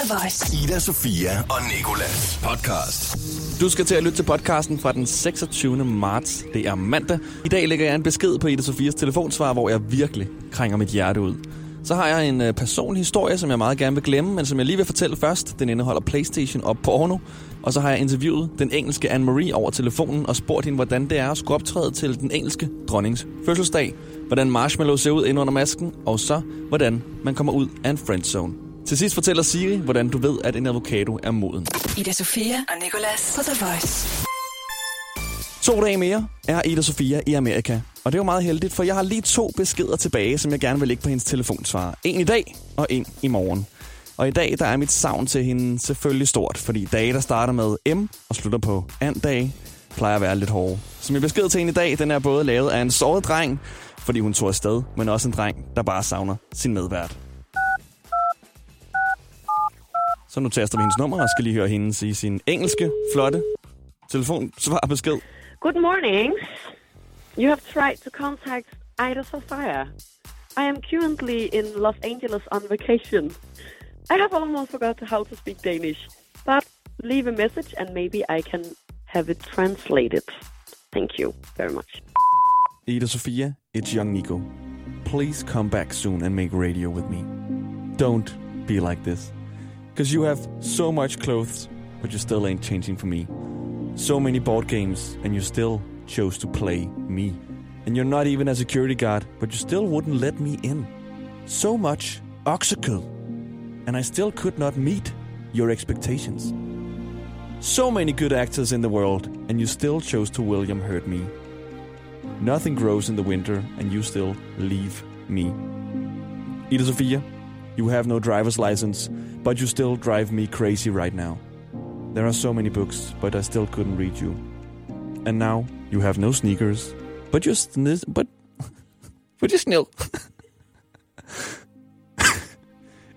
The Voice. Ida, Sofia og Nikolas podcast. Du skal til at lytte til podcasten fra den 26. marts. Det er mandag. I dag lægger jeg en besked på Ida Sofias telefonsvar, hvor jeg virkelig krænger mit hjerte ud. Så har jeg en øh, personlig historie, som jeg meget gerne vil glemme, men som jeg lige vil fortælle først. Den indeholder Playstation og porno. Og så har jeg interviewet den engelske Anne-Marie over telefonen og spurgt hende, hvordan det er at skulle optræde til den engelske dronnings fødselsdag. Hvordan marshmallow ser ud ind under masken, og så hvordan man kommer ud af en friendzone. Til sidst fortæller Siri, hvordan du ved, at en avocado er moden. Ida Sofia og Nicolas på The Voice. To dage mere er Ida Sofia i Amerika. Og det er jo meget heldigt, for jeg har lige to beskeder tilbage, som jeg gerne vil lægge på hendes telefonsvar. En i dag og en i morgen. Og i dag der er mit savn til hende selvfølgelig stort, fordi dage, der starter med M og slutter på and-dage, plejer at være lidt hårde. Så min besked til hende i dag, den er både lavet af en såret dreng, fordi hun tog afsted, men også en dreng, der bare savner sin medvært. Så nu taster vi hendes nummer og skal lige høre hende sige sin engelske, flotte telefonsvarbesked. Good morning. You have tried to contact Ida Sofia. I am currently in Los Angeles on vacation. I have almost forgot how to speak Danish, but leave a message and maybe I can have it translated. Thank you very much. Ida Sofia, it's young Nico. Please come back soon and make radio with me. Don't be like this. Because you have so much clothes, but you still ain't changing for me. So many board games, and you still chose to play me. And you're not even a security guard, but you still wouldn't let me in. So much oxicle, and I still could not meet your expectations. So many good actors in the world, and you still chose to William hurt me. Nothing grows in the winter, and you still leave me. Ida Sofia, you have no driver's license, but you still drive me crazy right now. There are so many books, but I still couldn't read you. And now you have no sneakers, but you're sniz- but but you're still.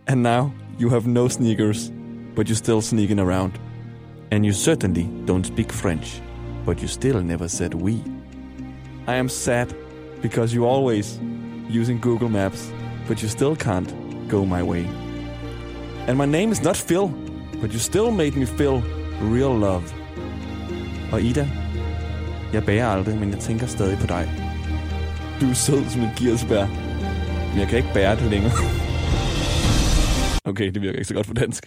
and now you have no sneakers, but you're still sneaking around. And you certainly don't speak French, but you still never said we. I am sad because you always using Google Maps, but you still can't go my way. And my name is not Phil, but you still made me feel real love. Og Ida, jeg bærer aldrig, men jeg tænker stadig på dig. Du er sød som et girsbær, men jeg kan ikke bære det længere. Okay, det virker ikke så godt på dansk.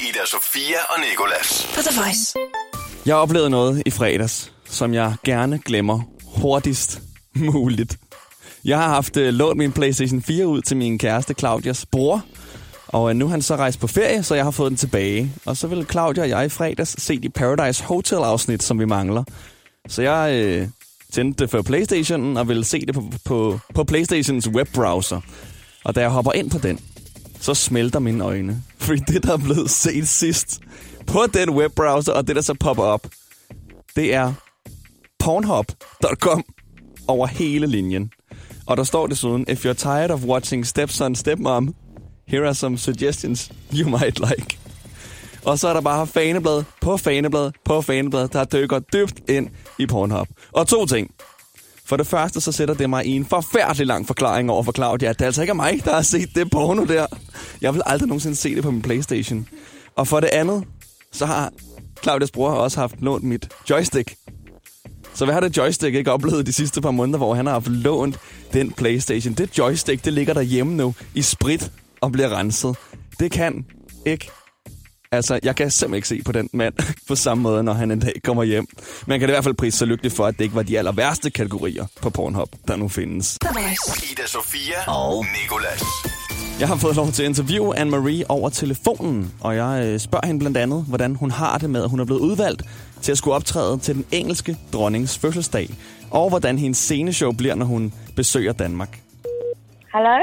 Ida, Sofia og Nikolas. På The Voice. Jeg oplevede noget i fredags, som jeg gerne glemmer hurtigst muligt. Jeg har haft øh, lånt min PlayStation 4 ud til min kæreste Claudias bror, og øh, nu er han så rejst på ferie, så jeg har fået den tilbage. Og så vil Claudia og jeg i fredags se de Paradise Hotel-afsnit, som vi mangler. Så jeg øh, tændte det for Playstationen og ville se det på, på, på Playstations webbrowser. Og da jeg hopper ind på den, så smelter mine øjne. Fordi det, der er blevet set sidst på den webbrowser, og det, der så popper op, det er pornhub.com over hele linjen. Og der står desuden, if you're tired of watching stepson, stepmom, here are some suggestions you might like. Og så er der bare faneblad på faneblad på faneblad, der dykker dybt ind i Pornhub. Og to ting. For det første, så sætter det mig i en forfærdelig lang forklaring over for Claudia, at det altså ikke er mig, der har set det porno der. Jeg vil aldrig nogensinde se det på min Playstation. Og for det andet, så har Claudias bror også haft lånt mit joystick. Så hvad har det joystick ikke oplevet de sidste par måneder, hvor han har haft lånt den Playstation? Det joystick, det ligger derhjemme nu i sprit og bliver renset. Det kan ikke Altså, jeg kan simpelthen ikke se på den mand på samme måde, når han en dag kommer hjem. Man kan i hvert fald prise så lykkelig for, at det ikke var de aller værste kategorier på Pornhub, der nu findes. Ida, Sofia og Nikolas. Jeg har fået lov til at interviewe Anne-Marie over telefonen, og jeg øh, spørger hende blandt andet, hvordan hun har det med, at hun er blevet udvalgt til at skulle optræde til den engelske dronnings fødselsdag, og hvordan hendes sceneshow bliver, når hun besøger Danmark. Hello?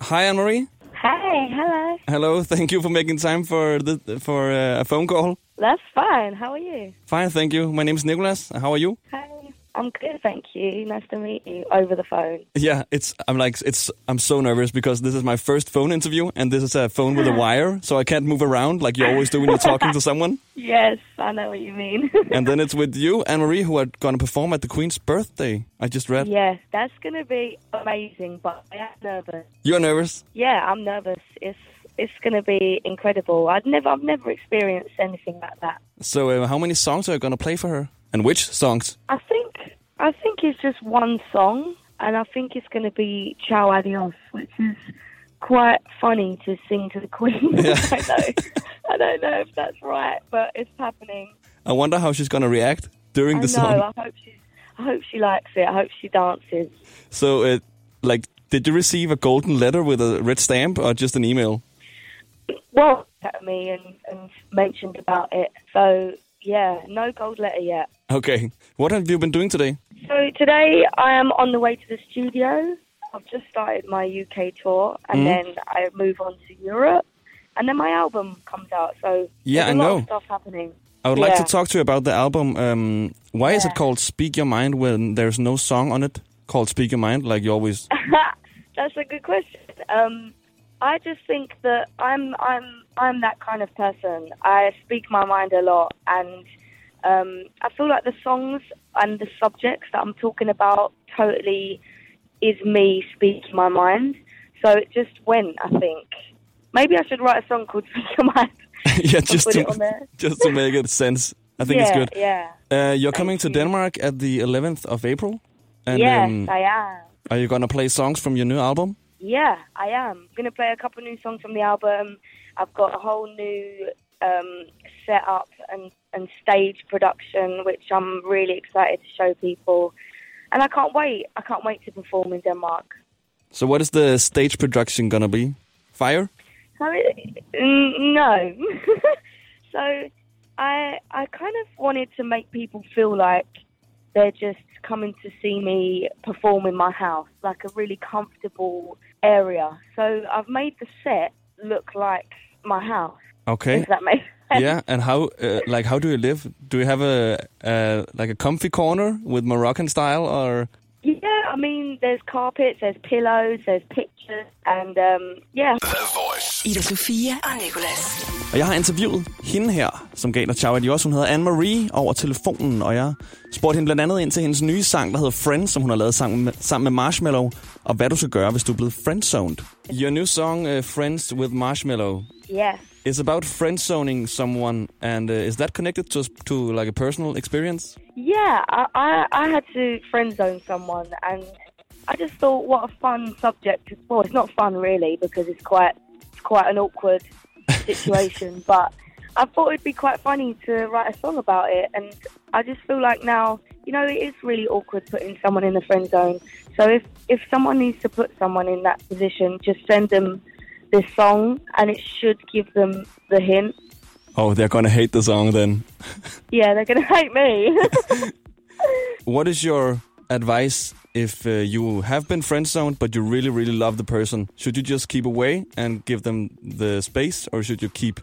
Hi Anne-Marie. Hey, hello. Hello, thank you for making time for the, for uh, a phone call. That's fine. How are you? Fine, thank you. My name is Nicholas. How are you? Hey. I'm good, thank you. Nice to meet you over the phone. Yeah, it's I'm like it's I'm so nervous because this is my first phone interview and this is a phone with a wire, so I can't move around like you always do when you're talking to someone. Yes, I know what you mean. And then it's with you, Anne Marie, who are going to perform at the Queen's birthday. I just read. yes, that's going to be amazing, but I am nervous. You're nervous. Yeah, I'm nervous. It's it's going to be incredible. I've never, I've never experienced anything like that. So, uh, how many songs are you going to play for her? And which songs? I think, I think it's just one song, and I think it's going to be "Ciao Adios," which is quite funny to sing to the Queen. Yeah. I know, I don't know if that's right, but it's happening. I wonder how she's going to react during I the know. song. I hope she's, I hope she likes it. I hope she dances. So, uh, like, did you receive a golden letter with a red stamp or just an email? Well, at me and, and mentioned about it. So yeah, no gold letter yet. Okay. What have you been doing today? So today I am on the way to the studio. I've just started my UK tour, and Mhm. then I move on to Europe, and then my album comes out. So Yeah, I know. of stuff happening. I would like to talk to you about the album. Um, why is it called Speak Your Mind when there's no song on it called Speak Your Mind? Like you always. That's a good question. Um, I just think that I'm I'm I'm that kind of person. I speak my mind a lot, and um, I feel like the songs and the subjects that I'm talking about totally is me speaking my mind. So it just went. I think maybe I should write a song called "Speak Your Mind." yeah, just to it on there. just to make it sense. I think yeah, it's good. Yeah. Uh, you're coming to you. Denmark at the 11th of April, and yes, um, I am. are you gonna play songs from your new album? Yeah, I am. I'm going to play a couple new songs from the album. I've got a whole new um, setup and, and stage production, which I'm really excited to show people. And I can't wait. I can't wait to perform in Denmark. So, what is the stage production gonna be? Fire? So, it, no. so, I I kind of wanted to make people feel like they're just coming to see me perform in my house, like a really comfortable area. So, I've made the set look like my house. Okay. Does that make sense? yeah, and how uh, like how do you live? Do you have a uh, like a comfy corner with Moroccan style or? Yeah, I mean, there's carpets, there's pillows, there's pictures, and um, yeah. The Voice. Ida Sofia og Nicolas. Og jeg har interviewet hende her, som gav dig ciao adios. Hun hedder Anne-Marie over telefonen, og jeg spurgte hende blandt andet ind til hendes nye sang, der hedder Friends, som hun har lavet sammen med, sammen med Marshmallow, og hvad du skal gøre, hvis du er blevet friendzoned. Your new song, uh, Friends with Marshmello, Yes. It's about friend zoning someone, and uh, is that connected to, to like a personal experience? Yeah, I, I, I had to friend zone someone, and I just thought, what a fun subject to explore. It's not fun really because it's quite it's quite an awkward situation, but I thought it'd be quite funny to write a song about it. And I just feel like now, you know, it is really awkward putting someone in the friend zone. So if if someone needs to put someone in that position, just send them this song, and it should give them the hint. Oh, they're gonna hate the song then. Yeah, they're gonna hate me. What is your advice if uh, you have been friend zoned but you really really love the person? Should you just keep away and give them the space, or should you keep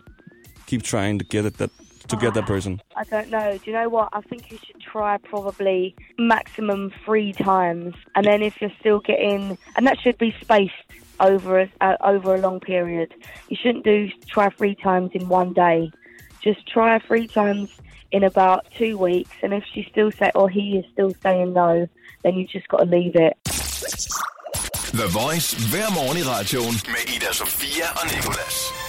keep trying to get it that to get that person? I don't know. Do you know what? I think you should try probably maximum three times, and then if you're still getting, and that should be spaced over a, uh, over a long period. You shouldn't do try three times in one day. Just try three times in about two weeks, and if she still say or he is still saying no, then you just got to leave it. The Voice hver morgen i radioen med Ida Sofia og Nicolas.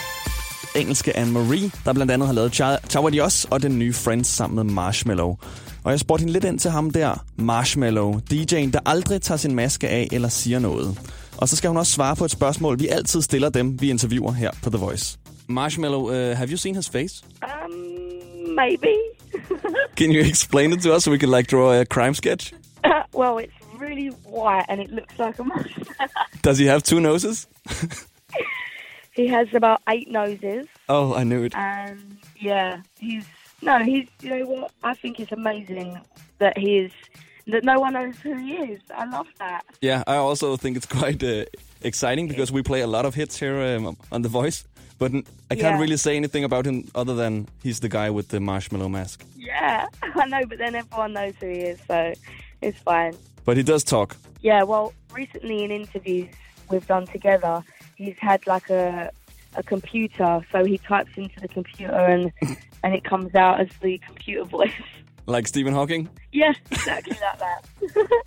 Engelske Anne-Marie, der blandt andet har lavet Ciao Adios og den nye Friends sammen med Marshmallow. Og jeg spurgte hende lidt ind til ham der, Marshmallow, DJ'en, der aldrig tager sin maske af eller siger noget. Og så skal hun også svare på et spørgsmål, vi altid stiller dem, vi interviewer her på The Voice. Marshmallow, uh, have you seen his face? Um, maybe. Can you explain it to us so we can like draw a crime sketch? well, it's really white and it looks like a monster. Does he have two noses? he has about eight noses. Oh, I knew it. and yeah, he's no, he's you know what? I think it's amazing that he is that no one knows who he is. I love that. Yeah, I also think it's quite uh, exciting because we play a lot of hits here um, on The Voice. But I can't Yeah. really say anything about him other than he's the guy with the marshmallow mask. Yeah, I know, but then everyone knows who he is, so it's fine. But he does talk. Yeah, well, recently in interviews we've done together, he's had like a a computer, so he types into the computer and and it comes out as the computer voice. Like Stephen Hawking. yeah, exactly like that.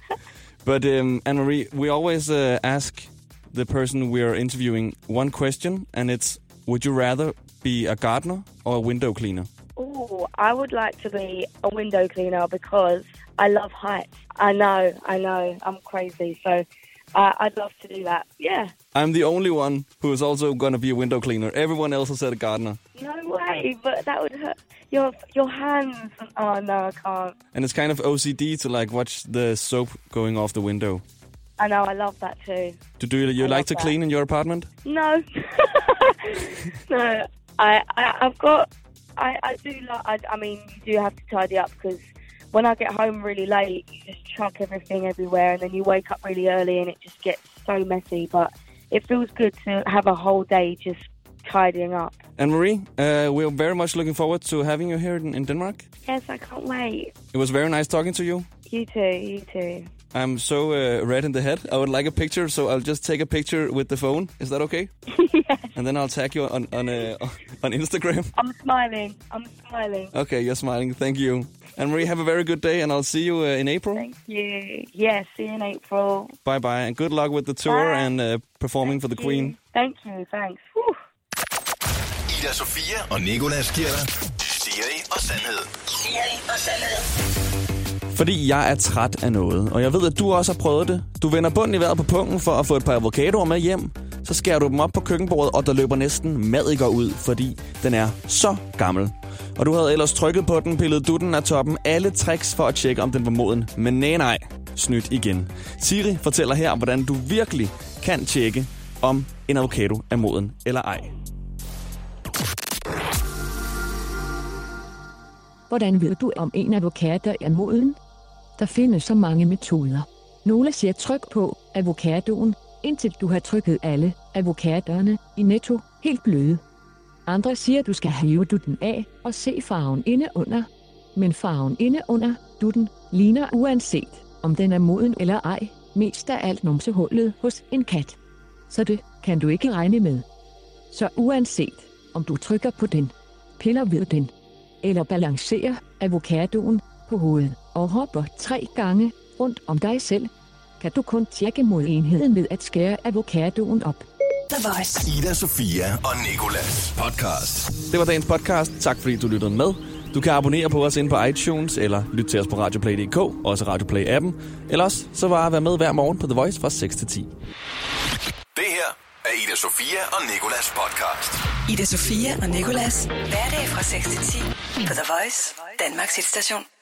But um, Anne-Marie, we always uh, ask the person we're interviewing one question, and it's would you rather be a gardener or a window cleaner? Oh, I would like to be a window cleaner because I love heights. I know, I know, I'm crazy. So uh, I'd love to do that. Yeah. I'm the only one who is also going to be a window cleaner. Everyone else has said a gardener. No way, but that would hurt your your hands. Oh no, I can't. And it's kind of OCD to like watch the soap going off the window. I know, I love that too. Do, do you, you like to that. clean in your apartment? No, no. I, I I've got. I I do like. I, I mean, you do have to tidy up because when I get home really late, you just chuck everything everywhere, and then you wake up really early, and it just gets so messy. But it feels good to have a whole day just tidying up. Anne-Marie, uh, we're very much looking forward to having you here in, in Denmark. Yes, I can't wait. It was very nice talking to you. You too. You too. I'm so uh, red in the head. I would like a picture, so I'll just take a picture with the phone. Is that okay? yes. And then I'll tag you on on uh, on Instagram. I'm smiling. I'm smiling. Okay, you're smiling. Thank you. Anne-Marie, have a very good day, and I'll see you uh, in April. Thank you. Yes, see you in April. Bye bye, and good luck with the tour Bye. and uh, performing for the you. Queen. Thank you. Thanks. Whew. Ida Sofia og Nikolas giver dig Siri og Sandhed. Siri og Sandhed. Fordi jeg er træt af noget, og jeg ved, at du også har prøvet det. Du vender bunden i vejret på pungen for at få et par avocadoer med hjem. Så skærer du dem op på køkkenbordet, og der løber næsten madikker ud, fordi den er så gammel. Og du havde ellers trykket på den, pillet dutten af toppen, alle tricks for at tjekke, om den var moden. Men nej, nej, snydt igen. Siri fortæller her, hvordan du virkelig kan tjekke, om en avocado er moden eller ej. Hvordan ved du, om en avocado er moden? Der findes så mange metoder. Nogle siger tryk på avocadoen, indtil du har trykket alle avocadoerne i netto helt bløde. Andre siger, du skal hive du den af og se farven inde under. Men farven inde under dutten ligner uanset, om den er moden eller ej, mest af alt numsehullet hos en kat. Så det kan du ikke regne med. Så uanset, om du trykker på den, piller ved den, eller balancerer avocadoen på hovedet og hopper tre gange rundt om dig selv, kan du kun tjekke mod enheden ved at skære avocadoen op. The Voice. Ida Sofia og Nikolas podcast. Det var dagens podcast. Tak fordi du lyttede med. Du kan abonnere på os inde på iTunes, eller lytte til os på radioplay.dk, også Radioplay-appen. Ellers så bare være med hver morgen på The Voice fra 6 til 10. Det her er Ida Sofia og Nikolas podcast. Ida Sofia og Nikolas. Hverdag fra 6 til 10 på The Voice. Danmarks hitstation.